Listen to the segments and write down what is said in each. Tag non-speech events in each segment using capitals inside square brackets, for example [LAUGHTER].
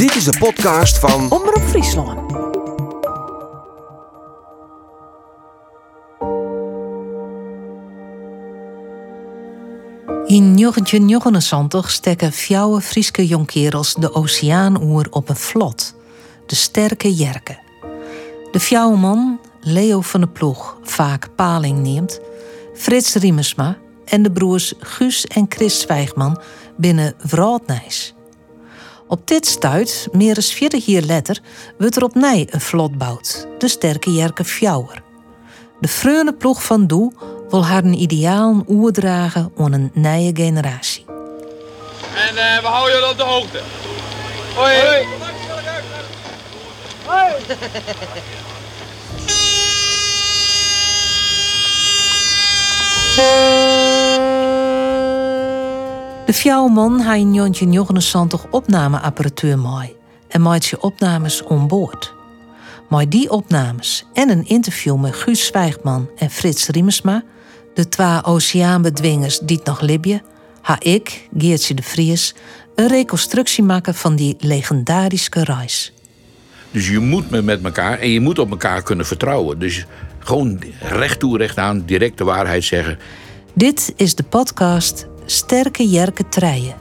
Dit is de podcast van Omroep Friesland. In 1979 stekken fjouwe Frieske jonkerels de oceaan oer op een vlot. De sterke Jerke. De fjouwe man, Leo van de Ploeg, vaak paling neemt, Frits Riemersma en de broers Guus en Chris Zwijgman binnen Wraadnijs. Op dit stuit, meer dan 40 jaar later, wordt er opnieuw een vlot bouwd, de sterke Jerke Fjouwer. De freune ploeg van Doe wil haar een ideaal oerdragen aan een nieuwe generatie. En uh, we houden jullie op de hoogte. Hoi. Hoi. [LAUGHS] De fjouwman ha in 1979 opnameapparatuur mooi en maakt je opnames on boord. Maar die opnames en een interview met Guus Zwijgman en Frits Riemersma, de twee oceaanbedwingers die het nog libje, ha ik, Geertje de Vries, een reconstructie maken van die legendarische reis. Dus je moet me met elkaar en je moet op elkaar kunnen vertrouwen. Dus gewoon recht toe, recht aan, direct de waarheid zeggen. Dit is de podcast Sterke Jerke Treien,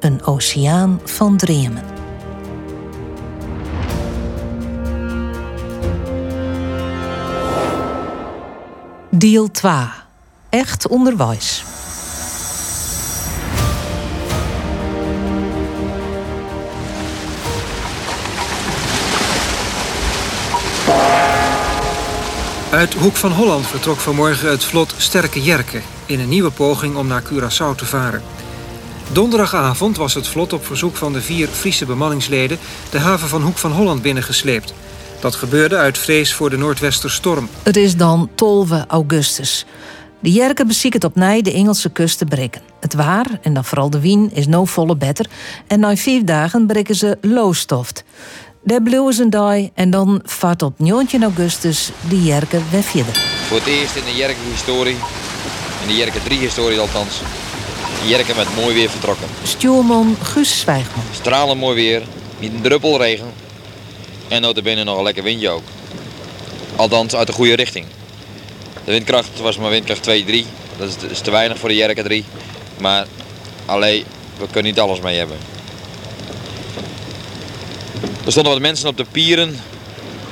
een oceaan van dreamen. Deel 2. Echt onderwijs. Uit Hoek van Holland vertrok vanmorgen het vlot Sterke Jerke in een nieuwe poging om naar Curaçao te varen. Donderdagavond was het vlot op verzoek van de vier Friese bemanningsleden de haven van Hoek van Holland binnengesleept. Dat gebeurde uit vrees voor de noordwesterstorm. Het is dan 12 augustus. De Jerke bezieken het opnieuw de Engelse kust te breken. Het waar, en dan vooral de wien, is no volle better. En na vier dagen breken ze loostoft. Ze een dag en dan vaart op 19 augustus de Jerke weer verder. Voor het eerst in de Jerke-historie, in de Jerke 3-historie althans, de Jerke met mooi weer vertrokken. Stuurman Guus Zwijgman. Stralend mooi weer, niet een druppel regen. En notabene nog een lekker windje ook. Althans uit de goede richting. De windkracht was maar windkracht 2, 3. Dat is, is te weinig voor de Jerke 3. Maar alleen, we kunnen niet alles mee hebben. Er stonden wat mensen op de pieren.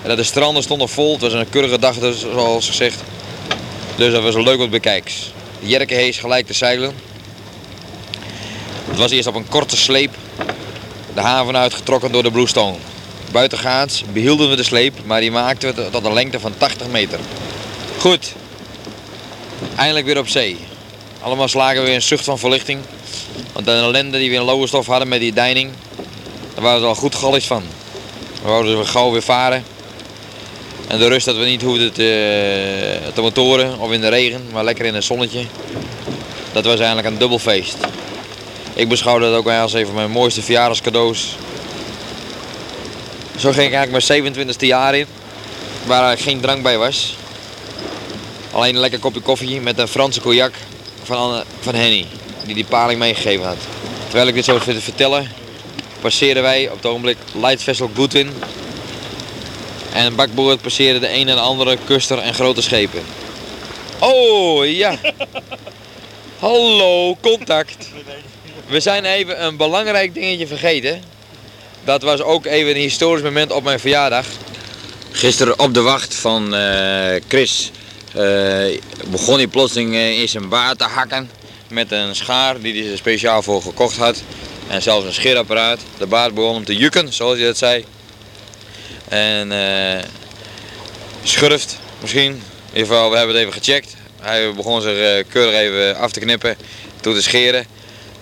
En de stranden stonden vol. Het was een keurige dag, dus, zoals gezegd. Dus dat was leuk wat bekijks. De Jerke hees gelijk te zeilen. Het was eerst op een korte sleep de haven uitgetrokken door de Bluestone. Buitengaats behielden we de sleep, maar die maakten we tot een lengte van 80 meter. Goed, eindelijk weer op zee. Allemaal slagen we weer een zucht van verlichting. Want de ellende die we in Lowestoft hadden met die deining, daar waren we al goed gallisch van. We wouden gauw weer varen. En de rust dat we niet hoefden te, te motoren of in de regen, maar lekker in het zonnetje. Dat was eigenlijk een dubbel feest. Ik beschouw dat ook als een van mijn mooiste verjaardagscadeaus. Zo ging ik eigenlijk mijn 27e jaar in, waar geen drank bij was. Alleen een lekker kopje koffie met een Franse cognac van, van Henny, die die paling meegegeven had. Terwijl ik dit zo zit te vertellen, passeerden wij op het ogenblik Light Vessel Goodwin. En bakboord passeerde de een en de andere kuster en grote schepen. Oh ja! [LAUGHS] Hallo, contact! We zijn even een belangrijk dingetje vergeten. Dat was ook even een historisch moment op mijn verjaardag. Gisteren op de wacht van uh, Chris uh, begon hij plotseling uh, in zijn baard te hakken. Met een schaar die hij er speciaal voor gekocht had. En zelfs een scheerapparaat. De baard begon hem te jukken, zoals hij dat zei. En schurft misschien. In ieder geval, we hebben het even gecheckt. Hij begon zich keurig even af te knippen, toe te scheren.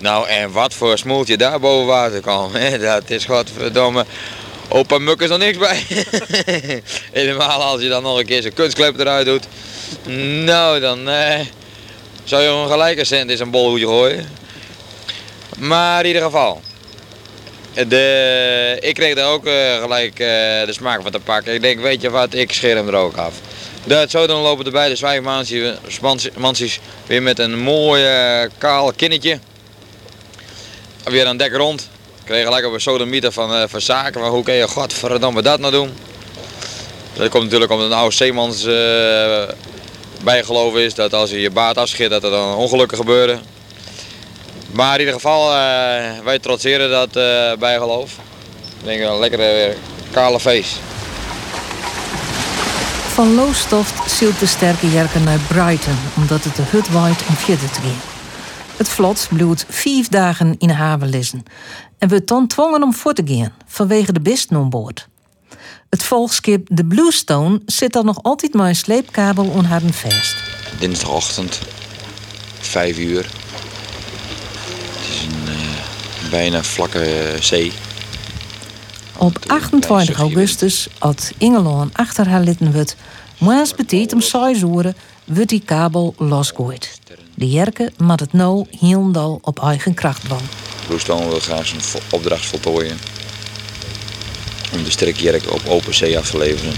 Nou, en wat voor smoeltje daar boven water kwam. Hè? [LAUGHS] Dat is godverdomme. Opa Muk is er niks bij. [LAUGHS] Helemaal als je dan nog een keer zijn kunstklep eruit doet. Nou, dan eh, zou je gewoon gelijk een cent in zijn bolhoedje gooien. Maar in ieder geval. De, ik kreeg er ook uh, gelijk uh, de smaak van te pakken. Ik denk, weet je wat, ik scheer hem er ook af. Dat zo dan lopen de zwijgmansies weer met een mooi kaal kinnetje weer aan dek rond. Ik kreeg gelijk op een sodemieter van, uh, van zaken. Maar hoe kun je godverdomme dat nou doen? Dat komt natuurlijk omdat een oude zeemans bijgeloof is dat als je je baard afschiet dat er dan ongelukken gebeuren. Maar in ieder geval, uh, wij trotseren dat uh, bijgeloof. Ik denk een lekkere kale feest. Van Lowestoft zielt de sterke jerken naar Brighton, omdat het de hut waait om verder te gaan. Het vlot bloedt vijf dagen in de haven liggen en we dan dwongen om voor te gaan vanwege de bisten om boord. Het volgschip de Bluestone zit dan nog altijd maar een sleepkabel om haar vast. Dinsdagochtend, vijf uur. Het is een uh, bijna vlakke zee. Op 28 augustus had Ingeloon achter haar litten wordt, moest betiet om zes uur wordt die kabel losgooid. De jerke moet het nou hielendal op eigen kracht van. Bluestone wil graag zijn opdracht voltooien om de sterkjerk op open zee af te leveren.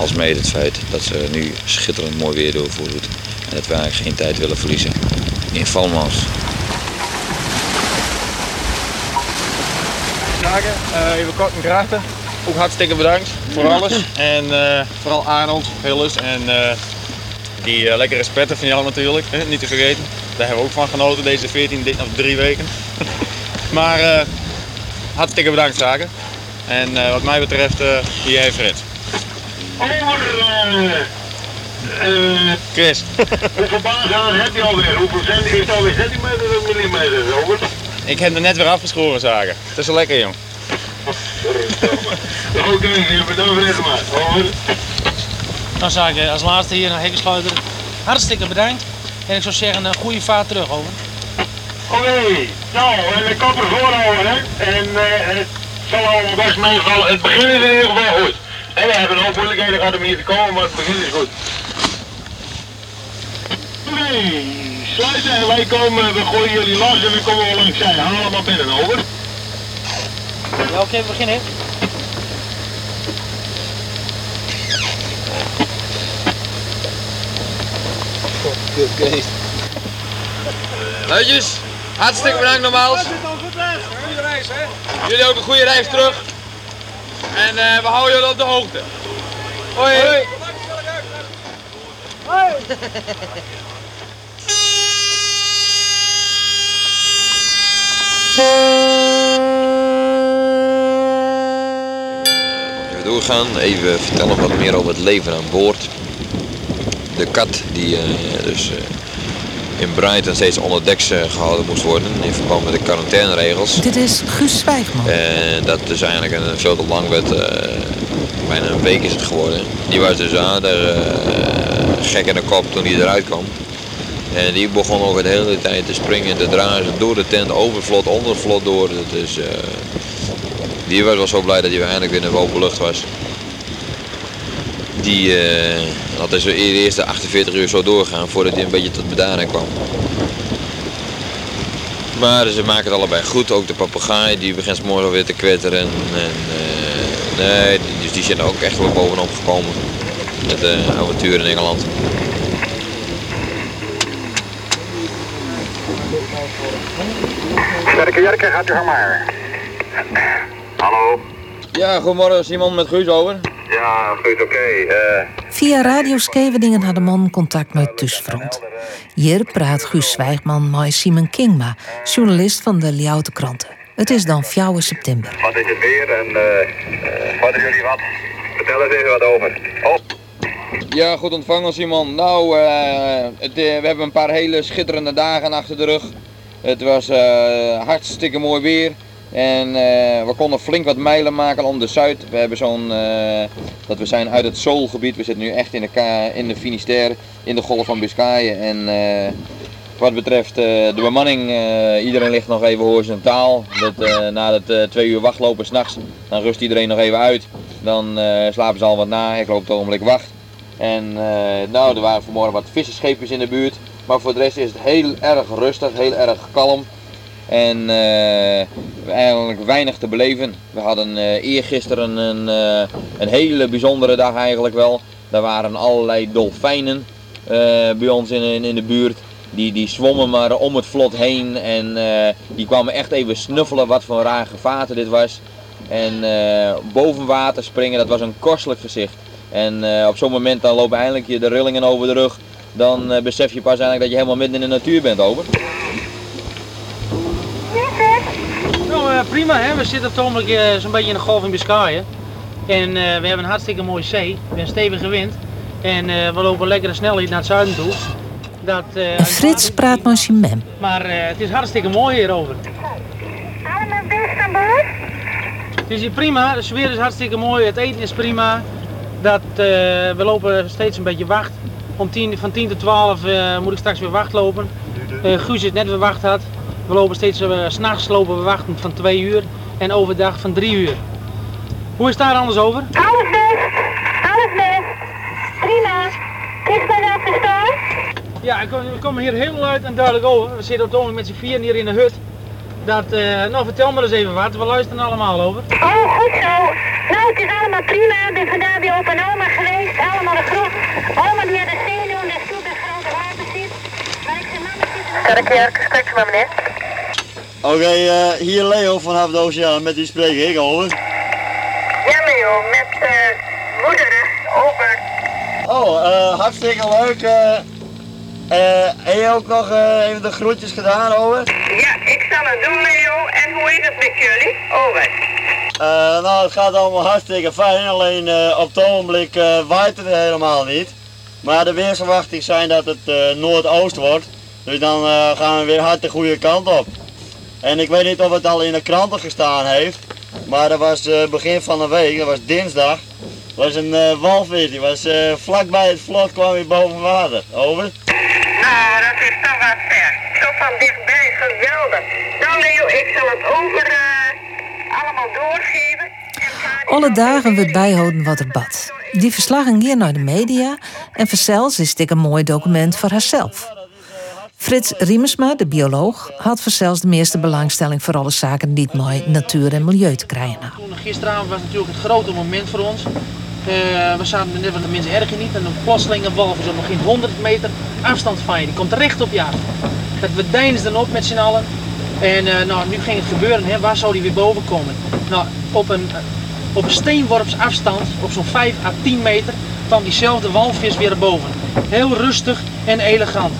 Als mede het feit dat ze nu schitterend mooi weer doorvoert. En dat we eigenlijk geen tijd willen verliezen in Valmans. Dagen, uh, even kort en grachten. Ook hartstikke bedankt voor alles. En uh, vooral Arnold, Hilles en uh, die lekkere spetten van jou natuurlijk, hè? niet te vergeten. Daar hebben we ook van genoten deze 14 of drie weken. [LAUGHS] maar hartstikke bedankt Zaken. En wat mij betreft, hier heeft Fred. Over, Chris. hoeveel baangaan heb je alweer? Hoeveel cent is het alweer centimeter of millimeter? Over? Ik heb er net weer afgeschoren zagen. Het is wel lekker, jong. [LAUGHS] Oké, okay, bedankt Fred maar. Over. Dan zou ik als laatste hier naar Hekkensluiter hartstikke bedankt. En ik zou zeggen, een goede vaart terug, over. Oké, okay. nou, en ik kan er hè. En uh, zal allemaal best meevallen. Het begin is in ieder geval goed. En we hebben ook moeilijkheden gehad om hier te komen, maar het begin is goed. Nee, sluiten en wij komen, we gooien jullie los en we komen wel langs zij. Haal maar binnen, over. Ja, oké, okay, we beginnen. Oké. Luidjes, hartstikke bedankt nogmaals. Jullie ook een goede reis terug. En uh, we houden jullie op de hoogte. Hoi. Hoi. Hoi. Even doorgaan, even vertellen wat meer over het leven aan boord. De kat die uh, dus uh, in Brighton steeds onderdeks gehouden moest worden in verband met de quarantaineregels. Dit is Guus Zwijgman. En dat dus eigenlijk een veel te lang werd, uh, bijna een week is het geworden. Die was dus aan, daar, uh, gek in de kop toen hij eruit kwam. En die begon over de hele tijd te springen en te draaien door de tent, over vlot, onder vlot door. Dus, die was wel zo blij dat hij eindelijk weer in de open lucht was. Die uh, had dus de eerste 48 uur zo doorgaan voordat hij een beetje tot bedaren kwam. Maar ze maken het allebei goed. Ook de papegaai die begint morgen weer te kwetteren. En, uh, nee, dus die zijn ook echt wel bovenop gekomen. Met de avontuur in Engeland. Sterke Jerke, gaat u gang maar. Hallo? Ja, goedemorgen Simon met Guus over. Ja, goed, oké. Okay. Uh... Via Radio Scheveningen had de man contact met Tusfront. Hier praat Guus Zwijgman met Simon Kingma, journalist van de Ljouwte Kranten. Het is dan 4 september. Wat is het weer en uh, wat jullie wat? Vertel eens even wat over. Oh. Ja, goed ontvangen Simon. Nou, uh, het, we hebben een paar hele schitterende dagen achter de rug. Het was hartstikke mooi weer. En uh, we konden flink wat mijlen maken om de Zuid. We hebben zo'n, uh, dat we zijn uit het Zoolgebied. We zitten nu echt in de, in de Finisterre, in de golf van Biscayen. En wat betreft de bemanning, iedereen ligt nog even horizontaal. Dat, na het twee uur wachtlopen s'nachts, dan rust iedereen nog even uit. Dan slapen ze al wat na, ik loop het ogenblik wacht. En nou, er waren vanmorgen wat visserscheepjes in de buurt. Maar voor de rest is het heel erg rustig, heel erg kalm. En uh, eigenlijk weinig te beleven. We hadden uh, eergisteren een, uh, een hele bijzondere dag eigenlijk wel. Daar waren allerlei dolfijnen bij ons in, in, de buurt. die, die zwommen maar om het vlot heen en eh, die kwamen echt even snuffelen wat voor raar gevaarte dit was. En eh, boven water springen, dat was een kostelijk gezicht. En eh, op zo'n moment dan lopen eindelijk je de rillingen over de rug. Dan eh, besef je pas eigenlijk dat je helemaal midden in de natuur bent over. Nou, eh, prima hè. We zitten op het ogenblik eh, zo'n beetje in de golf in Biscayen. En eh, we hebben een hartstikke mooie zee. We hebben een stevige wind. En eh, we lopen lekkere snelheid naar het zuiden toe. Dat, eh, En Frits praat met zijn mem. Maar eh, het is hartstikke mooi hierover. Allemaal best aan boord? Het is hier prima, de sfeer is hartstikke mooi, het eten is prima. Dat, eh, we lopen steeds een beetje wacht. Om tien, van 10 tot 12 eh, moet ik straks weer wacht lopen. Eh Guus is net weer wacht had. We lopen steeds, uh, s'nachts lopen we wachten van 2 uur en overdag van 3 uur. Hoe is het daar anders over? Alles best. Alles best. Prima. Is dat wel verstaan? Ja, ik kom, we komen hier heel luid en duidelijk over. We zitten op het ogenblik met z'n vieren hier in de hut. Dat, eh, nou vertel me eens even wat, we luisteren allemaal over. Oh, goed zo. Nou, het is allemaal prima. Ik ben vandaag bij opa en oma geweest. Allemaal de groep. Oma die had de zenuwen, dus toen bij grote water zit. Maar ik zei, mama zit er Kan ik je maar meneer? Oké, eh, hier Leo vanaf de Oceaan, met die spreek ik over. Ja Leo, met eh moeder over. Oh, eh, hartstikke leuk. eh eh, heb je ook nog even de groetjes gedaan, over? Ja, ik zal het doen Leo. En hoe is het met jullie? Over. Eh, nou, het gaat allemaal hartstikke fijn, alleen eh, op het ogenblik eh, waait het helemaal niet. Maar de weersverwachting zijn dat het noordoost wordt, dus dan gaan we weer hard de goede kant op. En ik weet niet of het al in de kranten gestaan heeft, maar dat was begin van de week, dat was dinsdag, was een eh, walvis, die was eh, vlakbij het vlot, kwam weer boven water. Over. Nou, dat is toch wat ver. Zo van dichtbij, geweldig. Nou Leo, ik zal het over allemaal doorgeven. Alle dagen wordt bijhouden wat er bad. Die verslagen hier naar de media en vanzelfs is dit een mooi document voor haarzelf. Frits Riemersma, de bioloog, had vanzelfs de meeste belangstelling voor alle zaken die het mooi natuur en milieu te krijgen Gisteravond was natuurlijk het grote moment voor ons. Eh, we zaten net van de mensen erg niet en een plotseling een walvis op nog geen 100 meter afstand van je. Die komt recht op je af. Dat we deinsden op met z'n allen. En eh, nou, nu ging het gebeuren, hè. waar zou die weer boven komen? Nou, op een, eh, op op zo'n 5 à 10 meter, kwam diezelfde walvis weer boven. Heel rustig en elegant.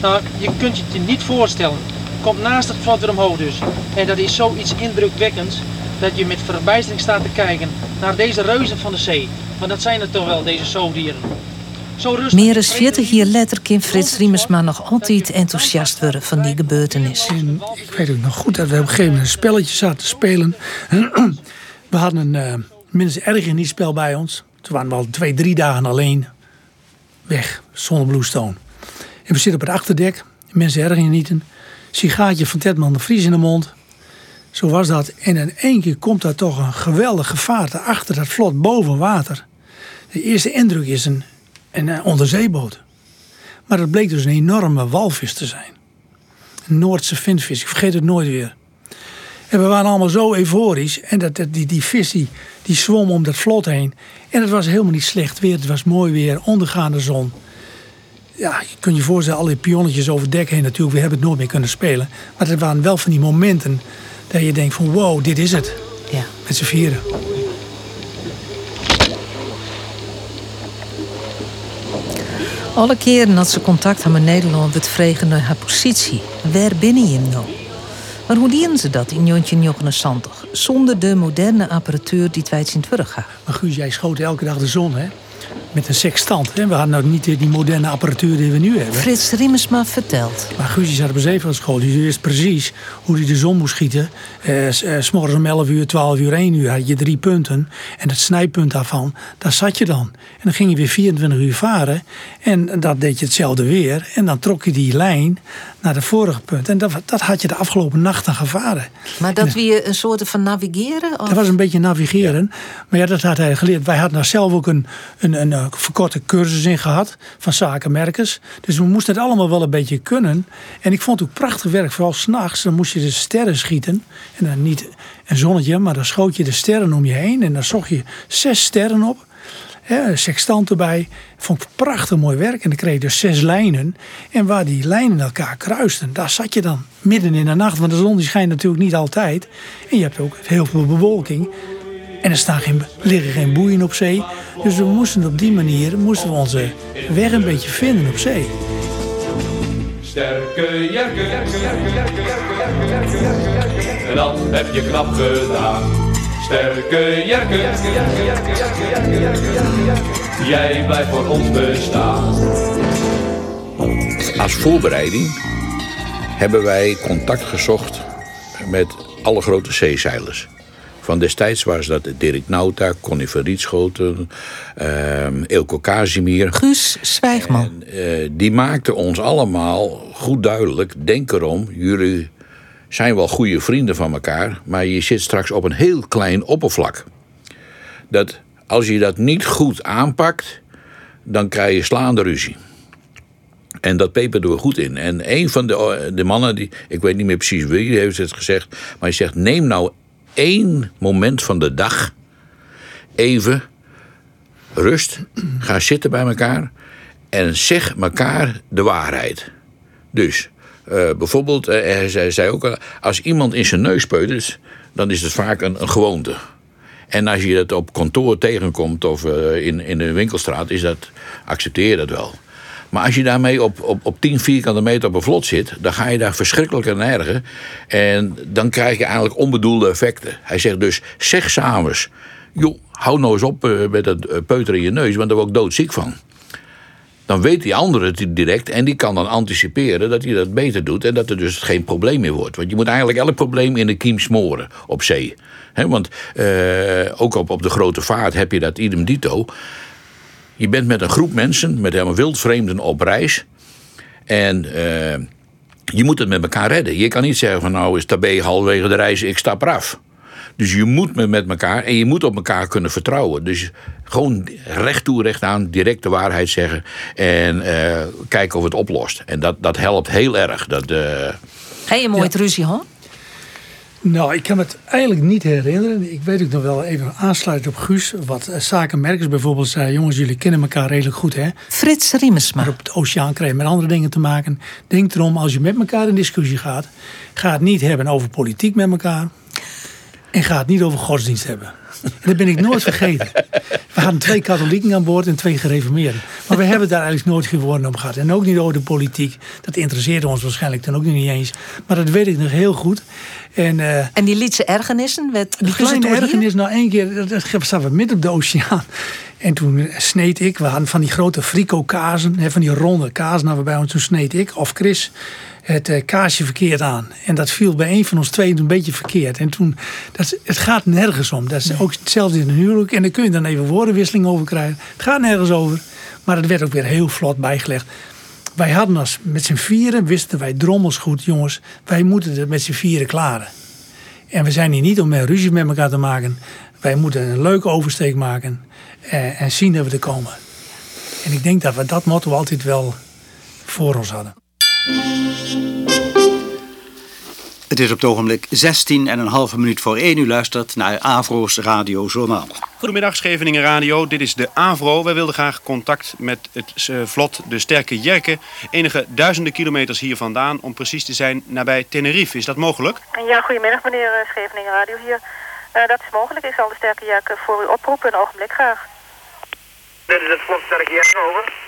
Nou, je kunt je het niet voorstellen. Komt naast het vlot weer omhoog dus. En dat is zoiets indrukwekkends dat je met verbijstering staat te kijken naar deze reuzen van de zee. Want dat zijn het toch wel, deze zoogdieren. Zo rustig. Meer dan 40 jaar later kan Frits Riemersma nog altijd enthousiast worden van die gebeurtenis. En ik weet ook nog goed dat we op een gegeven moment een spelletje zaten te spelen. [CLEARS THROAT] We hadden een uh, minstens erg in die spel bij ons. Toen waren we al twee, drie dagen alleen weg, zonder Bluestone. En we zitten op het achterdek, mensen erg genieten. Sigaatje van Tedman de Vries in de mond. Zo was dat. En in één keer komt daar toch een geweldig gevaarte achter dat vlot boven water. De eerste indruk is een, een uh, onderzeeboot. Maar dat bleek dus een enorme walvis te zijn. Een Noordse vinvis, ik vergeet het nooit weer. En we waren allemaal zo euforisch. En dat, die, die vis die, die zwom om dat vlot heen. En het was helemaal niet slecht weer. Het was mooi weer, ondergaande zon. Ja, je kunt je voorstellen, alle pionnetjes over het dek heen natuurlijk. We hebben het nooit meer kunnen spelen. Maar het waren wel van die momenten dat je denkt van wow, dit is het. Ja. Met z'n vieren. Alle keren dat ze contact hebben met Nederland werd vregen naar haar positie. Waar binnen je nou? Maar hoe dienen ze dat in 1979 zonder de moderne apparatuur die wij in het gaan? Maar Guus, jij schoot elke dag de zon, hè? Met een sextant. Hè? We hadden nou niet die moderne apparatuur die we nu hebben. Frits Riemersma vertelt. Maar Guus zat op een zeevaartschool. Dus je wist precies hoe hij de zon moest schieten. Eh, s morgens om 11 uur, 12 uur, 1 uur had je drie punten. En het snijpunt daarvan, daar zat je dan. En dan ging je weer 24 uur varen. En dat deed je hetzelfde weer. En dan trok je die lijn naar de vorige punt. En dat, dat had je de afgelopen nachten gevaren. Maar dat we een soort van navigeren? Of? Dat was een beetje navigeren. Maar ja, dat had hij geleerd. Wij hadden nou zelf ook een, een, een een verkorte cursus in gehad van zakenmerkers. Dus we moesten het allemaal wel een beetje kunnen. En ik vond het ook prachtig werk, vooral s'nachts. Dan moest je de sterren schieten. En dan niet een zonnetje, maar dan schoot je de sterren om je heen. En dan zocht je zes sterren op. Een sextant erbij. Vond ik prachtig mooi werk. En dan kreeg je dus zes lijnen. En waar die lijnen elkaar kruisten, daar zat je dan midden in de nacht. Want de zon die schijnt natuurlijk niet altijd. En je hebt ook heel veel bewolking. En er staan geen, liggen geen boeien op zee. Dus we moesten op die manier moesten we onze weg een beetje vinden op zee. Sterke Jerke, Jerke, Jerke, Jerke, Jerke, Jerke, Jerke. En dat heb je knap gedaan. Sterke Jerke, Jerke, Jerke, Jerke, Jerke, Jerke, Jerke, Jerke. Jij blijft voor ons bestaan. Als voorbereiding hebben wij contact gezocht met alle grote zeezeilers. Van destijds was dat Dirk Nauta, Connie van Rietschoten, ehm Eelco Casimir. Guus Zwijgman. Eh, die maakten ons allemaal goed duidelijk: denk erom, jullie zijn wel goede vrienden van elkaar, maar je zit straks op een heel klein oppervlak. Dat als je dat niet goed aanpakt, dan krijg je slaande ruzie. En dat peperden we goed in. En een van de, de mannen, die, ik weet niet meer precies wie, die heeft het gezegd. Maar hij zegt: neem nou één moment van de dag even rust. Ga zitten bij elkaar en zeg elkaar de waarheid. Dus eh, bijvoorbeeld, eh, hij zei, ook, al, als iemand in zijn neus peutert, dan is het vaak een, een gewoonte. En als je dat op kantoor tegenkomt of eh, in, in de winkelstraat, is dat, accepteer je dat wel. Maar als je daarmee op, op, op 10 vierkante meter op vlot zit, dan ga je daar verschrikkelijk aan ergen. En dan krijg je eigenlijk onbedoelde effecten. Hij zegt dus, zeg s'avonds, joh, hou nou eens op eh, met dat eh, peuteren in je neus, want daar word ik doodziek van. Dan weet die andere het direct en die kan dan anticiperen dat hij dat beter doet en dat er dus geen probleem meer wordt. Want je moet eigenlijk elk probleem in de kiem smoren op zee. Want eh, ook op, op de grote vaart heb je dat idem dito. Je bent met een groep mensen, met helemaal wildvreemden op reis. En eh, je moet het met elkaar redden. Je kan niet zeggen van nou is tabé halverwege de reis, ik stap eraf. Dus je moet me met elkaar en je moet op elkaar kunnen vertrouwen. Dus gewoon recht toe, recht aan, direct de waarheid zeggen. En eh, kijken of het oplost. En dat, dat helpt heel erg. Dat, eh, Heb je mooi ruzie, hoor? Nou, ik kan me het eigenlijk niet herinneren. Ik weet ook nog wel even aansluiten op Guus. Wat eh, zakenmerkers bijvoorbeeld zei. Jongens, jullie kennen elkaar redelijk goed, hè? Frits Riemesma. Maar op het oceaan je met andere dingen te maken. Denk erom, als je met elkaar in discussie gaat... ga het niet hebben over politiek met elkaar. En ga het niet over godsdienst hebben. Dat ben ik nooit vergeten. We hadden twee katholieken aan boord en twee gereformeerden. Maar we hebben daar eigenlijk nooit geen woorden om gehad. En ook niet over de politiek. Dat interesseerde ons waarschijnlijk dan ook niet eens. Maar dat weet ik nog heel goed. En, eh, En die lietse ergernissen werd die kleine ergernis, nou één keer, dat, staan we midden op de oceaan. En toen sneed ik, we hadden van die grote frico kazen, van die ronde kazen hadden we bij ons. Toen sneed ik, of Chris, het eh, kaasje verkeerd aan. En dat viel bij een van ons tweeën een beetje verkeerd. En toen, dat, het gaat nergens om. Dat is ook hetzelfde in een huwelijk. En daar kun je dan even woordenwisseling over krijgen. Het gaat nergens over. Maar het werd ook weer heel vlot bijgelegd. Wij hadden als met z'n vieren, wisten wij drommels goed, jongens. Wij moeten het met z'n vieren klaren. En we zijn hier niet om een ruzie met elkaar te maken. Wij moeten een leuke oversteek maken. eh, en zien dat we er komen. En ik denk dat we dat motto altijd wel voor ons hadden. Het is op het ogenblik 16 en een halve minuut voor 1. U luistert naar Avro's Radio Journaal. Goedemiddag Scheveningen Radio, dit is de AVRO. Wij wilden graag contact met het eh, vlot de Sterke Jerke. Enige duizenden kilometers hier vandaan, om precies te zijn nabij Tenerife. Is dat mogelijk? Ja, goedemiddag meneer eh, Scheveningen Radio hier. Eh, dat is mogelijk. Ik zal de sterke jerken voor u oproepen. Een ogenblik graag. Dit is het vlot Sterke Jerken, over.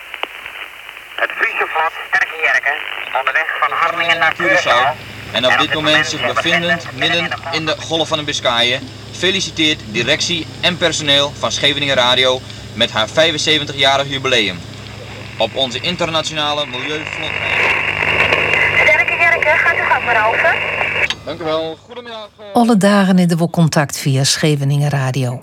Het Friese vlot Sterke Jerken, onderweg van Harlingen naar Curaçao. En op dit moment zich bevindend midden in de Golf van de Biscayen, feliciteert directie en personeel van Scheveningen Radio met haar 75-jarig jubileum. Op onze internationale milieuvlot. Sterke Jerke, gaat u gang maar over. Dank u wel. Goedemiddag. Alle dagen in de we contact via Scheveningen Radio.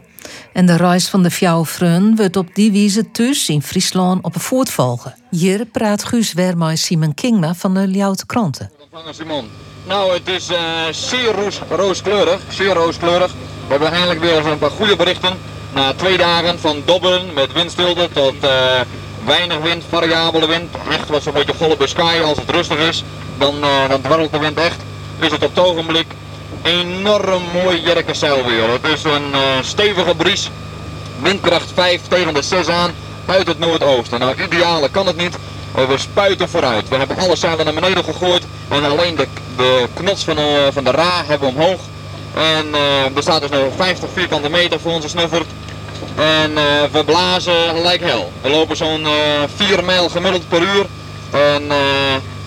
En de reis van de Fjouwfreun wordt op die wijze thuis in Friesland op een voortvolgen. Hier praat Guus weer met Simon Kingma van de Ljoute Kranten. Simon. Nou, het is eh, zeer roos, rooskleurig. Zeer rooskleurig. We hebben eindelijk weer een paar goede berichten. Na twee dagen van dobbelen met windstilte tot uh, weinig wind, variabele wind, echt wat zo'n beetje golven sky als het rustig is, dan, uh, dan dwarrelt de wind echt, is het op het ogenblik enorm mooi jerkenzeil weer. Het is een uh, stevige bries, windkracht 5 tegen de 6 aan, uit het noordoosten. Nou, ideale kan het niet, we spuiten vooruit. We hebben alle zeilen naar beneden gegooid en alleen de, de knots van de, van de ra hebben we omhoog. En uh, er staat dus nog 50 vierkante meter voor onze snuffert. En we blazen lijkt hel. We lopen zo'n uh, eh, 4 mijl gemiddeld per uur. En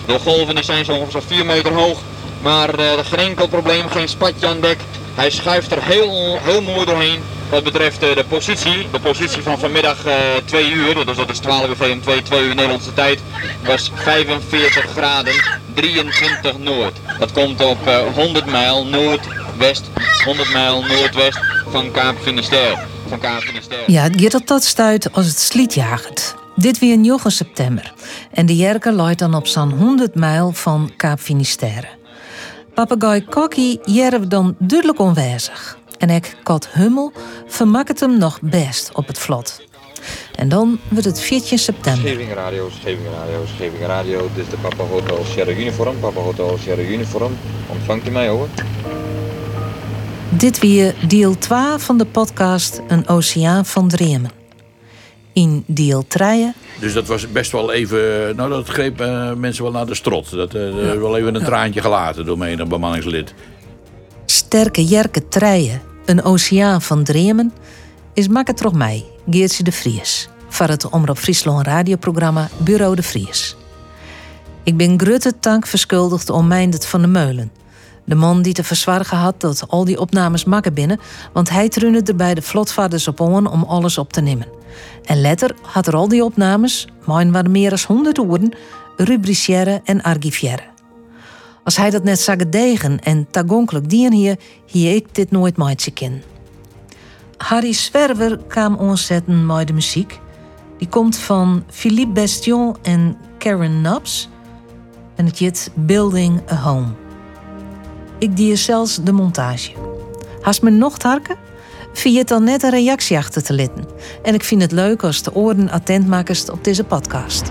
de golven die zijn zo ongeveer 4 meter hoog. Maar geen enkel probleem, geen spatje aan dek. Hij schuift er heel, heel mooi doorheen. Wat betreft de positie, de positie van vanmiddag 2 uur, dus dat is 12 uur VM 2, 2 uur Nederlandse tijd, was 45 graden 23 noord. Dat komt op 100 mijl noordwest, 100 mijl noordwest van Kaap Finisterre. Van Kaap Finisterre. Ja, het tot stuit als het sliet jaagt. Dit weer 9 september. En de Jerke luidt dan op zo'n 100 mijl van Kaap Finisterre. Papegaai Kokkie jerf dan duidelijk onwijzig. En ik, Kat Hummel, vermaakt hem nog best op het vlot. En dan wordt het 14 september. Scheving Radio, Scheving Radio, Scheving Radio. Dit is de Papa Hotel Sierra Uniform. Papa Hotel Sierra Uniform. Ontvangt u mij over? Dit weer deel 2 van de podcast Een Oceaan van Dreamen. In deel 3. Dus dat was best wel even. Nou, dat greep uh, mensen wel naar de strot. Dat uh, ja. wel even een traantje gelaten door een bemanningslid. Sterke Jerke Treien, Een Oceaan van Dreamen, is makker toch mij, Geertje de Vries. Van het Omroep Friesland radioprogramma Bureau de Vries. Ik ben grutte tank verschuldigd om Mijndert van de Meulen de man die te verzwargen had dat al die opnames makken binnen, want hij trunde er bij de vlotvaders op om alles op te nemen. En letter had er al die opnames, mijn waren meer dan honderd woorden, rubriciëren en archiviëren. Als hij dat net zag degen en tagonkelijk dien hier, hier ik dit nooit meidje ken. Harry Swerver kwam ontzetten met de muziek. Die komt van Philippe Bestion en Karen Nubs. En het jit Building a Home. Ik die zelfs de montage. Haast me nog harken? Het dan net een reactie achter te litten? En ik vind het leuk als de oren attent maken op deze podcast.